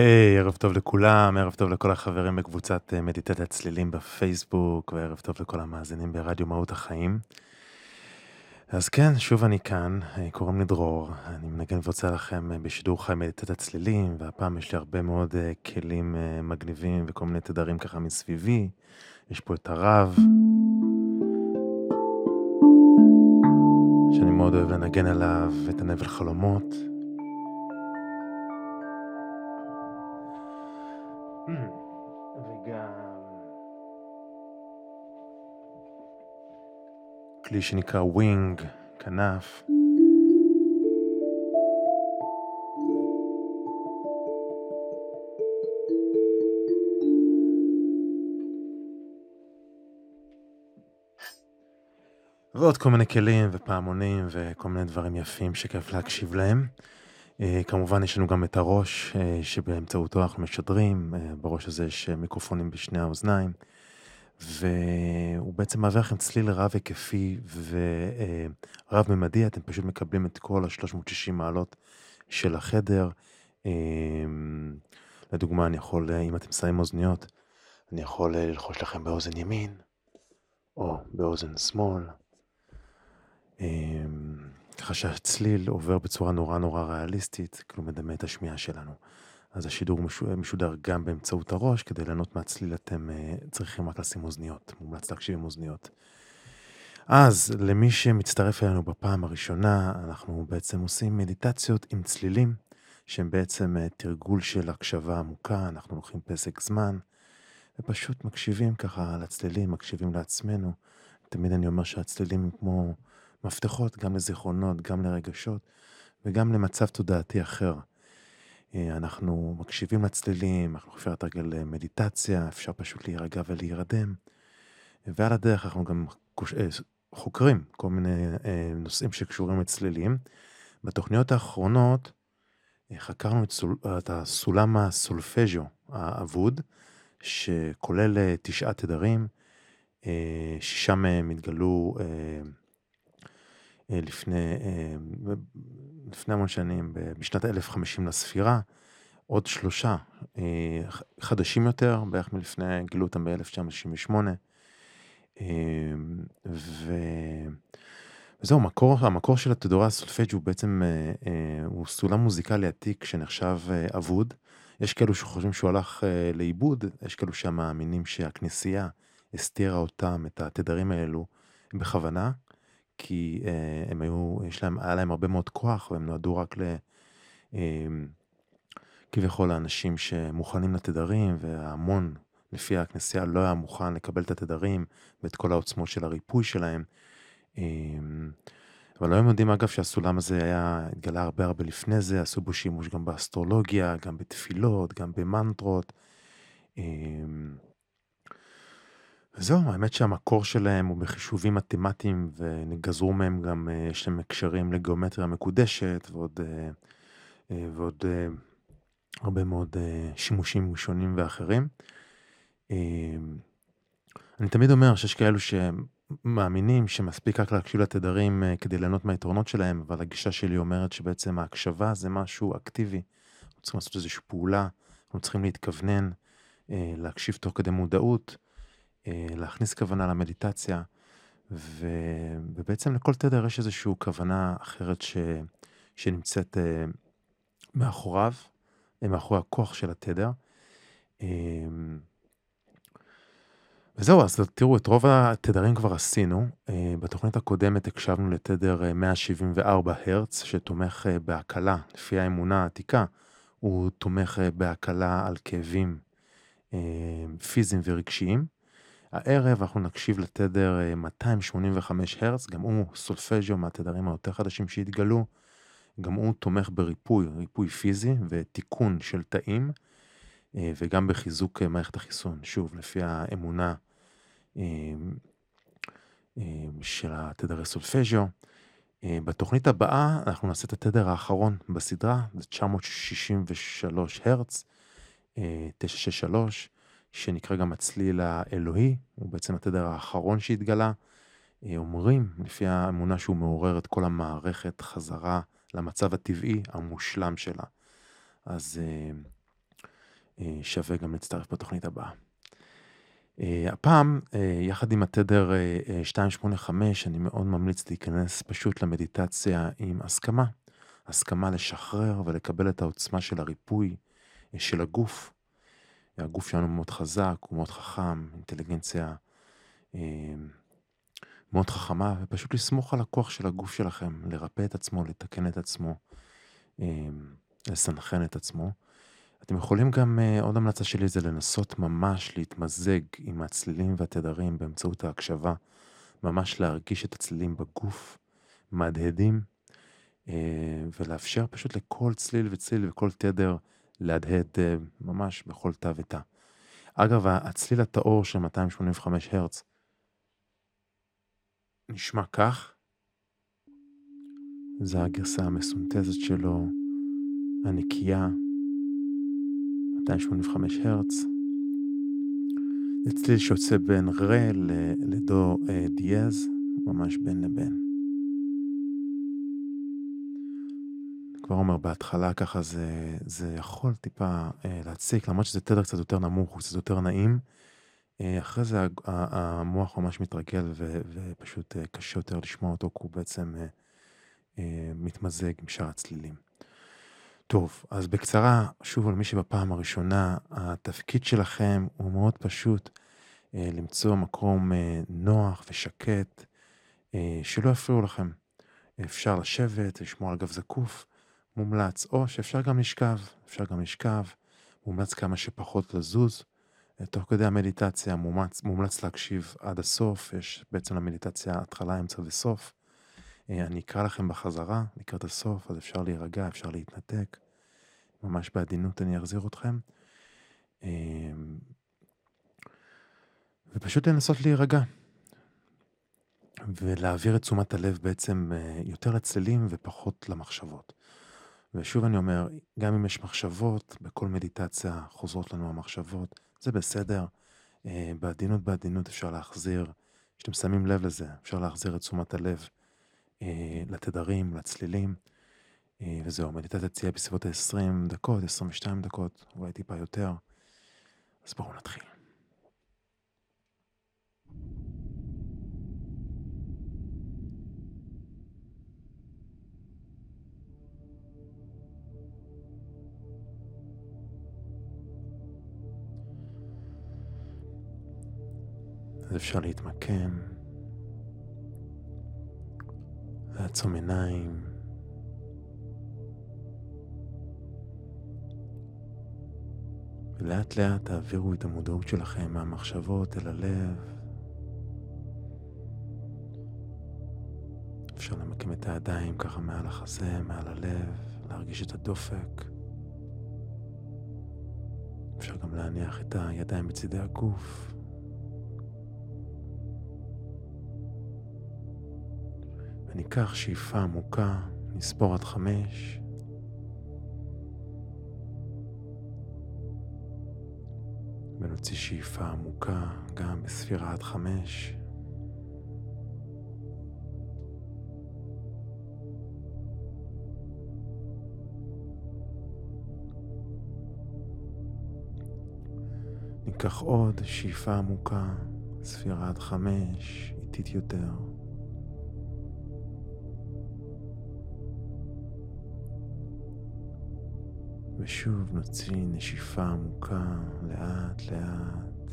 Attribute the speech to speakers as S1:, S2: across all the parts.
S1: היי, ערב טוב לכולם, ערב טוב לכל החברים בקבוצת אה, מדיטת הצלילים בפייסבוק, וערב טוב לכל המאזינים ברדיו מהות החיים. אז כן, שוב אני כאן, אה, קוראים לי דרור, אני מנגן ורוצה לכם אה, בשידור חי מדיטת הצלילים, והפעם יש לי הרבה מאוד כלים מגניבים וכל מיני תדרים ככה מסביבי. יש פה את הרב, שאני מאוד אוהב לנגן עליו, את הנבל חלומות. כלי שנקרא wing, כנף. ועוד כל מיני כלים ופעמונים וכל מיני דברים יפים שכיף להקשיב להם. אה, כמובן יש לנו גם את הראש אה, שבאמצעותו אנחנו משדרים, אה, בראש הזה יש מיקרופונים בשני האוזניים, והוא בעצם מעביר לכם צליל רב היקפי ורב ממדי, אתם פשוט מקבלים את כל ה-360 מעלות של החדר. לדוגמה, אני יכול, אם אתם שמים אוזניות, אני יכול ללחוש לכם באוזן ימין, או באוזן שמאל. ככה שהצליל עובר בצורה נורא נורא ריאליסטית, כאילו מדמה את השמיעה שלנו. אז השידור משודר גם באמצעות הראש, כדי ליהנות מהצליל אתם uh, צריכים רק לשים אוזניות, מומלץ להקשיב עם אוזניות. אז למי שמצטרף אלינו בפעם הראשונה, אנחנו בעצם עושים מדיטציות עם צלילים, שהם בעצם uh, תרגול של הקשבה עמוקה, אנחנו לוקחים פסק זמן, ופשוט מקשיבים ככה לצלילים, מקשיבים לעצמנו. תמיד אני אומר שהצלילים הם כמו... מפתחות גם לזיכרונות, גם לרגשות וגם למצב תודעתי אחר. אה, אנחנו מקשיבים לצלילים, אנחנו אפשר לתרגל אה, מדיטציה, אפשר פשוט להירגע ולהירדם. ועל הדרך אנחנו גם אה, חוקרים כל מיני נושאים שקשורים לצלילים. בתוכניות האחרונות חקרנו את, סול, את הסולם הסולפז'ו האבוד, שכולל תשעה תדרים, ששם התגלו אה, לפני, אה, לפני המון שנים, בשנת 1050 לספירה, עוד שלושה אה, חדשים יותר, בערך מלפני, גילו אותם ב-1968. ו... וזהו, מקור, המקור של התדורה הסולפג' הוא בעצם, הוא סולם מוזיקלי עתיק שנחשב אבוד. יש כאלו שחושבים שהוא הלך לאיבוד, יש כאלו שמאמינים שהכנסייה הסתירה אותם, את התדרים האלו, בכוונה, כי אה, הם היו, יש להם, היה להם הרבה מאוד כוח והם נועדו רק ל... אה, כביכול לאנשים שמוכנים לתדרים וההמון לפי הכנסייה לא היה מוכן לקבל את התדרים ואת כל העוצמות של הריפוי שלהם. אה, אבל היום יודעים אגב שהסולם הזה היה, התגלה הרבה הרבה לפני זה, עשו בו שימוש גם באסטרולוגיה, גם בתפילות, גם במנטרות. זהו, האמת שהמקור שלהם הוא בחישובים מתמטיים וגזרו מהם גם, אה, יש להם הקשרים לגיאומטריה מקודשת ועוד, אה, אה, ועוד הרבה מאוד שימושים שונים ואחרים. אני תמיד אומר שיש כאלו שמאמינים שמספיק רק להקשיב לתדרים כדי ליהנות מהיתרונות שלהם, אבל הגישה שלי אומרת שבעצם ההקשבה זה משהו אקטיבי. אנחנו צריכים לעשות איזושהי פעולה, אנחנו צריכים להתכוונן, להקשיב תוך כדי מודעות. אה, להכניס כוונה למדיטציה, ו... ובעצם לכל תדר יש איזושהי כוונה אחרת ש... שנמצאת אה, מאחוריו, אה, מאחורי הכוח של התדר. וזהו, אז תראו, את רוב התדרים כבר עשינו. בתוכנית הקודמת הקשבנו לתדר 174 הרץ, שתומך בהקלה, לפי האמונה העתיקה, הוא תומך בהקלה על כאבים פיזיים ורגשיים. הערב אנחנו נקשיב לתדר 285 הרץ, גם הוא סולפג'ו מהתדרים היותר חדשים שהתגלו, גם הוא תומך בריפוי, ריפוי פיזי ותיקון של תאים, וגם בחיזוק מערכת החיסון. שוב, לפי האמונה של התדרי סולפג'ו. בתוכנית הבאה אנחנו נעשה את התדר האחרון בסדרה, זה 963 הרץ, 963, שנקרא גם הצליל האלוהי, הוא בעצם התדר האחרון שהתגלה. אומרים, לפי האמונה שהוא מעורר את כל המערכת חזרה למצב הטבעי המושלם שלה. אז שווה גם להצטרף בתוכנית הבאה. הפעם, יחד עם התדר 285, אני מאוד ממליץ להיכנס פשוט למדיטציה עם הסכמה. הסכמה לשחרר ולקבל את העוצמה של הריפוי של הגוף. הגוף שלנו מאוד חזק, הוא מאוד חכם, אינטליגנציה מאוד חכמה, ופשוט לסמוך על הכוח של הגוף שלכם, לרפא את עצמו, לתקן את עצמו, לסנכרן את עצמו. אתם יכולים גם, עוד המלצה שלי זה לנסות ממש להתמזג עם הצלילים והתדרים באמצעות ההקשבה, ממש להרגיש את הצלילים בגוף, מהדהדים, ולאפשר פשוט לכל צליל וצליל וכל תדר להדהד ממש בכל תא ותא. אגב, הצליל הטהור של 285 הרץ נשמע כך, זה הגרסה המסונתזת שלו, הנקייה, 285 הרץ. זה צליל שיוצא בין רה לדו דיאז, ממש בין לבין. כבר אומר, בהתחלה ככה זה, זה יכול טיפה אה, להציק, למרות שזה תדר קצת יותר נמוך, הוא קצת יותר נעים. אה, אחרי זה המוח ממש מתרגל ו, ופשוט אה, קשה יותר לשמוע אותו, כי הוא בעצם אה, אה, מתמזג עם שאר הצלילים. טוב, אז בקצרה, שוב על מי שבפעם הראשונה, התפקיד שלכם הוא מאוד פשוט, אה, למצוא מקום אה, נוח ושקט, אה, שלא יפריעו לכם. אפשר לשבת, לשמור על גב זקוף, מומלץ, או שאפשר גם לשכב, אפשר גם לשכב, מומלץ כמה שפחות לזוז. תוך כדי המדיטציה מומלץ, מומלץ להקשיב עד הסוף, יש בעצם למדיטציה התחלה, אמצע וסוף. אני אקרא לכם בחזרה, לקראת הסוף, אז אפשר להירגע, אפשר להתנתק. ממש בעדינות אני אחזיר אתכם. ופשוט לנסות להירגע. ולהעביר את תשומת הלב בעצם יותר לצלילים ופחות למחשבות. ושוב אני אומר, גם אם יש מחשבות, בכל מדיטציה חוזרות לנו המחשבות, זה בסדר. בעדינות בעדינות אפשר להחזיר, כשאתם שמים לב לזה, אפשר להחזיר את תשומת הלב לתדרים, לצלילים. וזהו, המדיטציה תהיה בסביבות ה-20 דקות, 22 דקות, אולי טיפה יותר. אז בואו נתחיל. אז אפשר להתמקם, לעצום עיניים. ולאט לאט תעבירו את המודעות שלכם מהמחשבות אל הלב. אפשר למקם את הידיים ככה מעל החזה, מעל הלב, להרגיש את הדופק. אפשר גם להניח את הידיים בצידי הגוף. וניקח שאיפה עמוקה, נספור עד חמש. ונוציא שאיפה עמוקה גם בספירה עד חמש. ניקח עוד שאיפה עמוקה, ספירה עד חמש, איטית יותר. ושוב נוציא נשיפה עמוקה לאט לאט.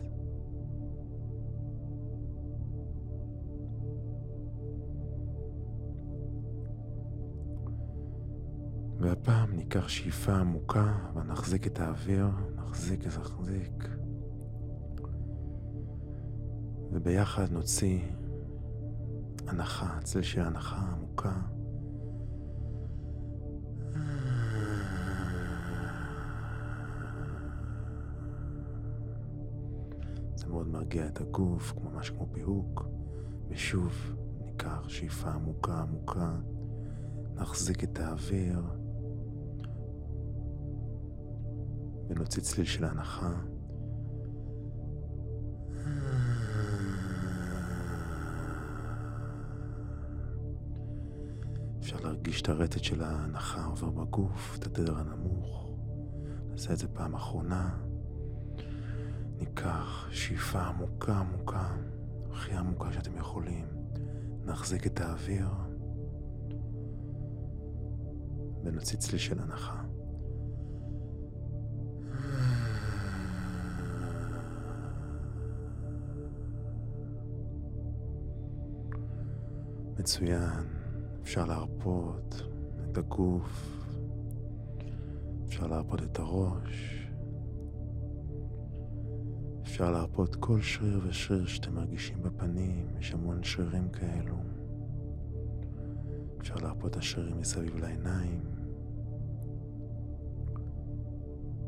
S1: והפעם ניקח שאיפה עמוקה ונחזיק את האוויר, נחזיק, נחזיק. וביחד נוציא הנחה, צליל של הנחה עמוקה. מרגיע את הגוף, ממש כמו פיהוק. ושוב ניקח שאיפה עמוקה עמוקה, נחזיק את האוויר ונוציא צליל של הנחה. אפשר להרגיש את הרטט של ההנחה עובר בגוף, את התדר הנמוך. נעשה את זה פעם אחרונה. ניקח שאיפה עמוקה עמוקה, הכי עמוקה שאתם יכולים. נחזיק את האוויר ונוציא צליל של הנחה. מצוין, אפשר להרפות את הגוף, אפשר להרפות את הראש, אפשר להרפות כל שריר ושריר שאתם מרגישים בפנים, יש המון שרירים כאלו. אפשר להרפות את השרירים מסביב לעיניים.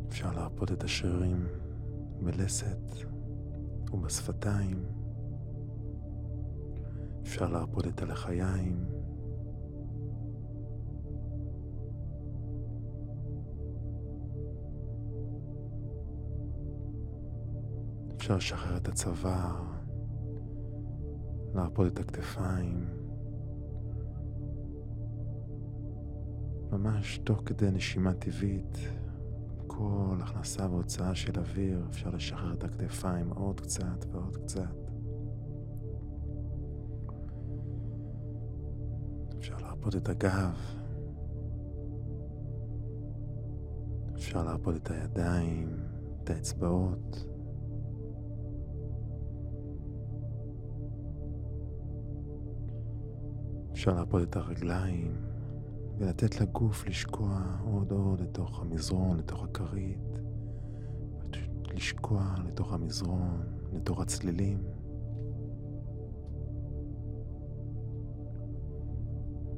S1: אפשר להרפות את השרירים בלסת ובשפתיים. אפשר להרפות את הלחיים. אפשר לשחרר את הצוואר, להרפות את הכתפיים. ממש תוך כדי נשימה טבעית, כל הכנסה והוצאה של אוויר, אפשר לשחרר את הכתפיים עוד קצת ועוד קצת. אפשר להרפות את הגב. אפשר להרפות את הידיים, את האצבעות. אפשר להרפות את הרגליים ולתת לגוף לשקוע עוד עוד לתוך המזרון, לתוך הכרית, לשקוע לתוך המזרון, לתוך הצלילים.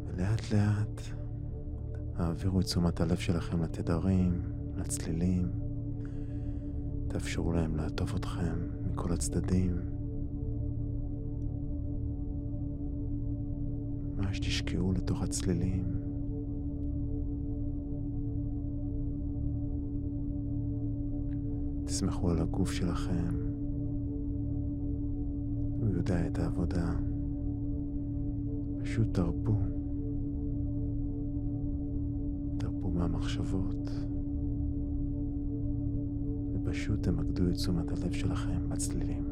S1: ולאט לאט העבירו את תשומת הלב שלכם לתדרים, לצלילים. תאפשרו להם לעטוף אתכם מכל הצדדים. ממש תשקעו לתוך הצלילים. תסמכו על הגוף שלכם, הוא יודע את העבודה. פשוט תרפו. תרפו מהמחשבות, ופשוט תמקדו את תשומת הלב שלכם בצלילים.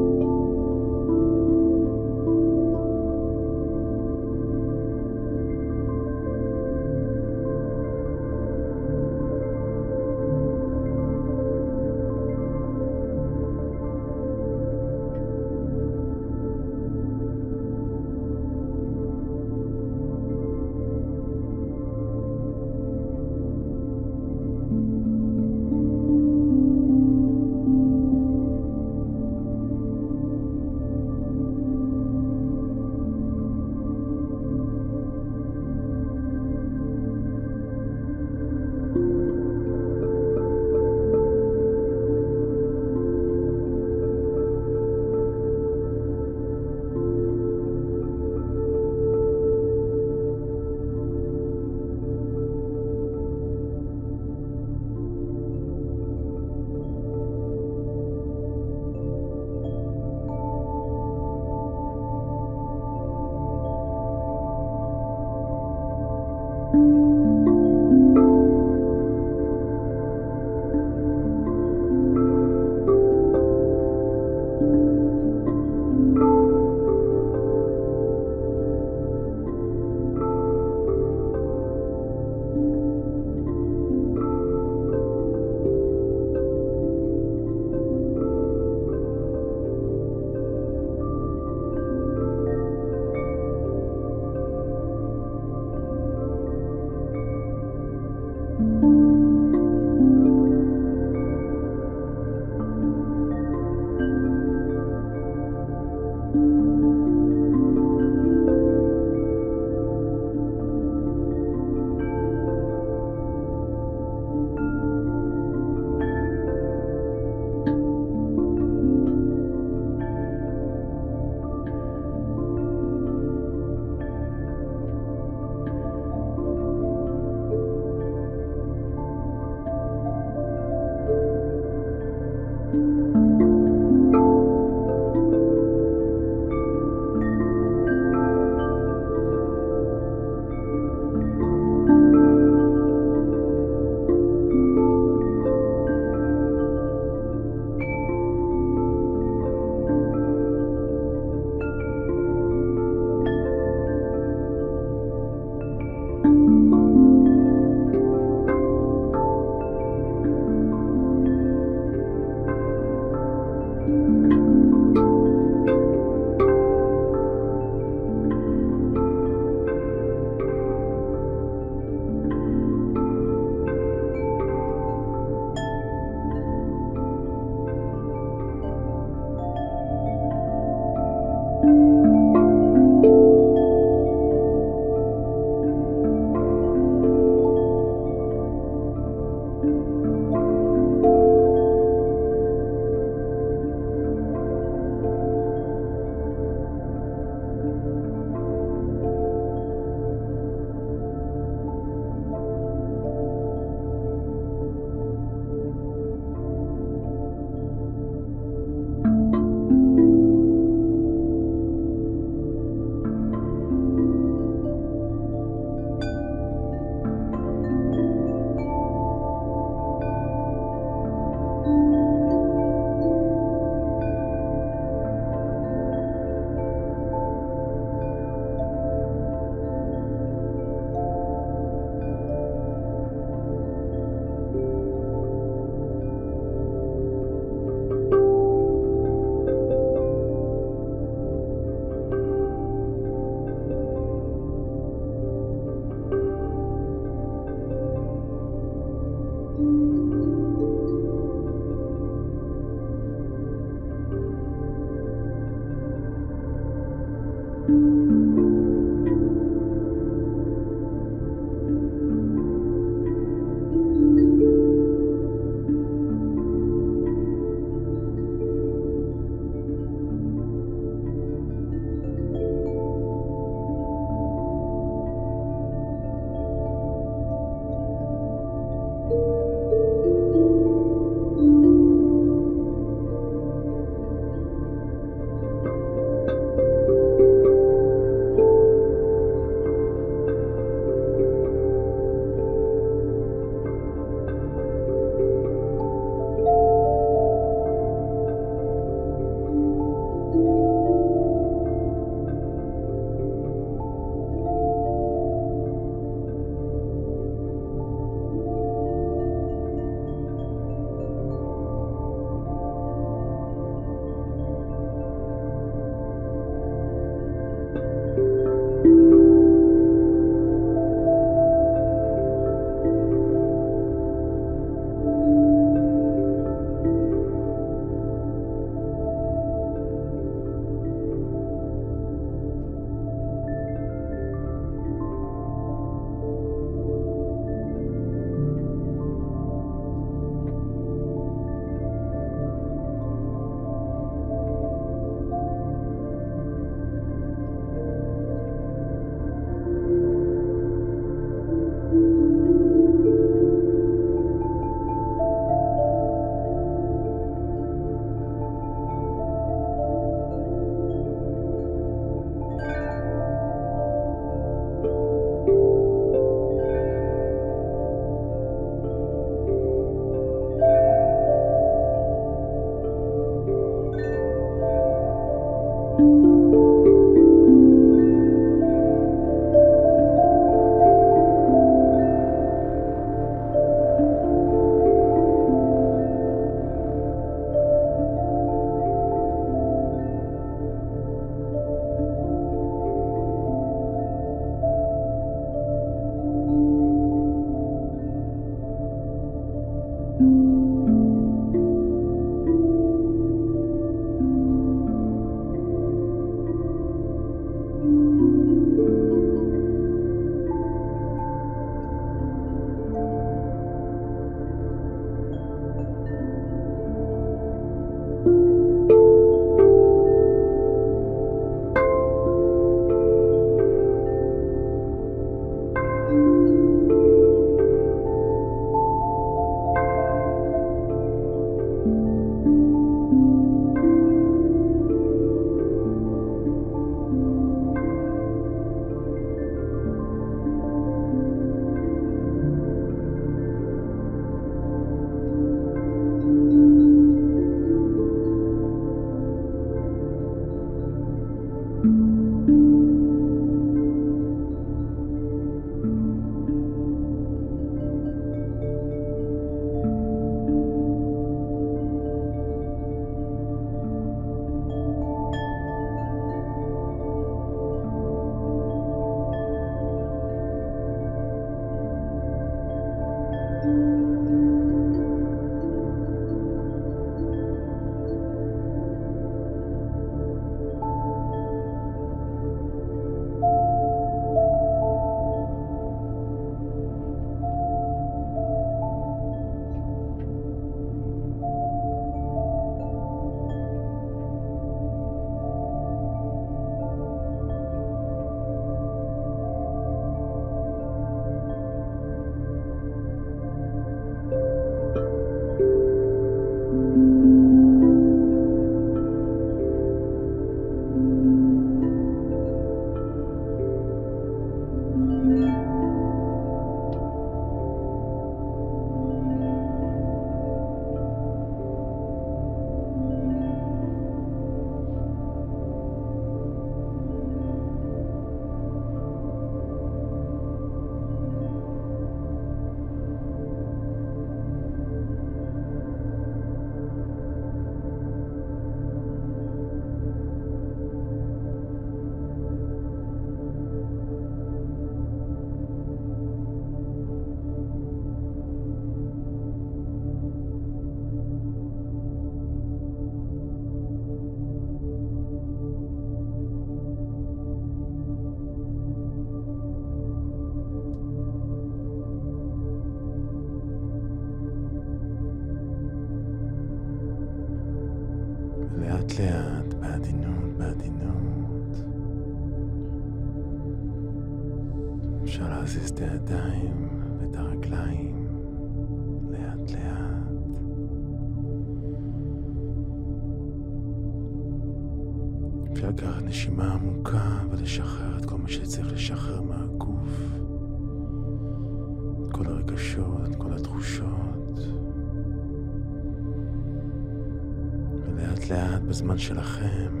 S1: בזמן שלכם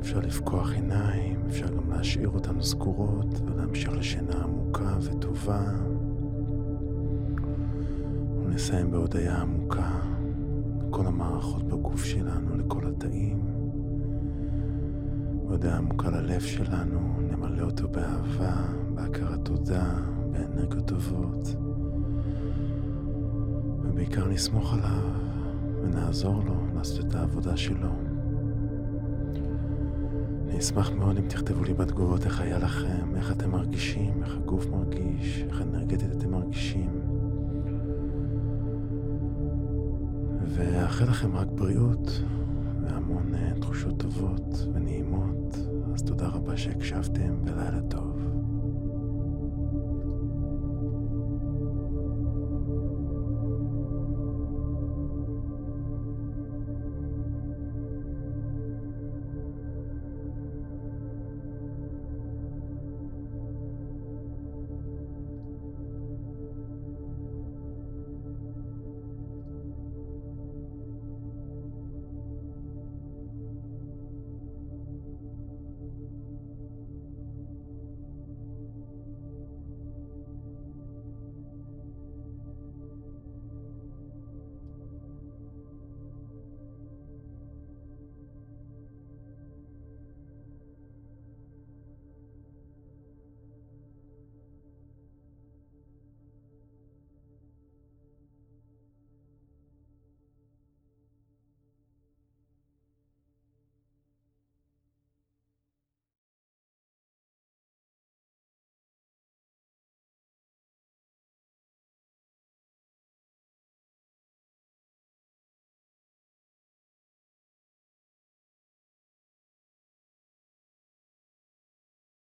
S1: אפשר לפקוח עיניים, אפשר גם להשאיר אותן סגורות ולהמשיך לשינה עמוקה וטובה. ונסיים בהודיה עמוקה לכל המערכות בגוף שלנו, לכל התאים. בהודיה עמוקה ללב שלנו, נמלא אותו באהבה, בהכרת תודה, באנרגיות טובות. ובעיקר נסמוך עליו ונעזור לו לעשות את העבודה שלו. אשמח מאוד אם תכתבו לי בתגובות איך היה לכם, איך אתם מרגישים, איך הגוף מרגיש, איך אנרגטית אתם מרגישים. ואאחל לכם רק בריאות והמון uh, תחושות טובות ונעימות. אז תודה רבה שהקשבתם ולילה טוב.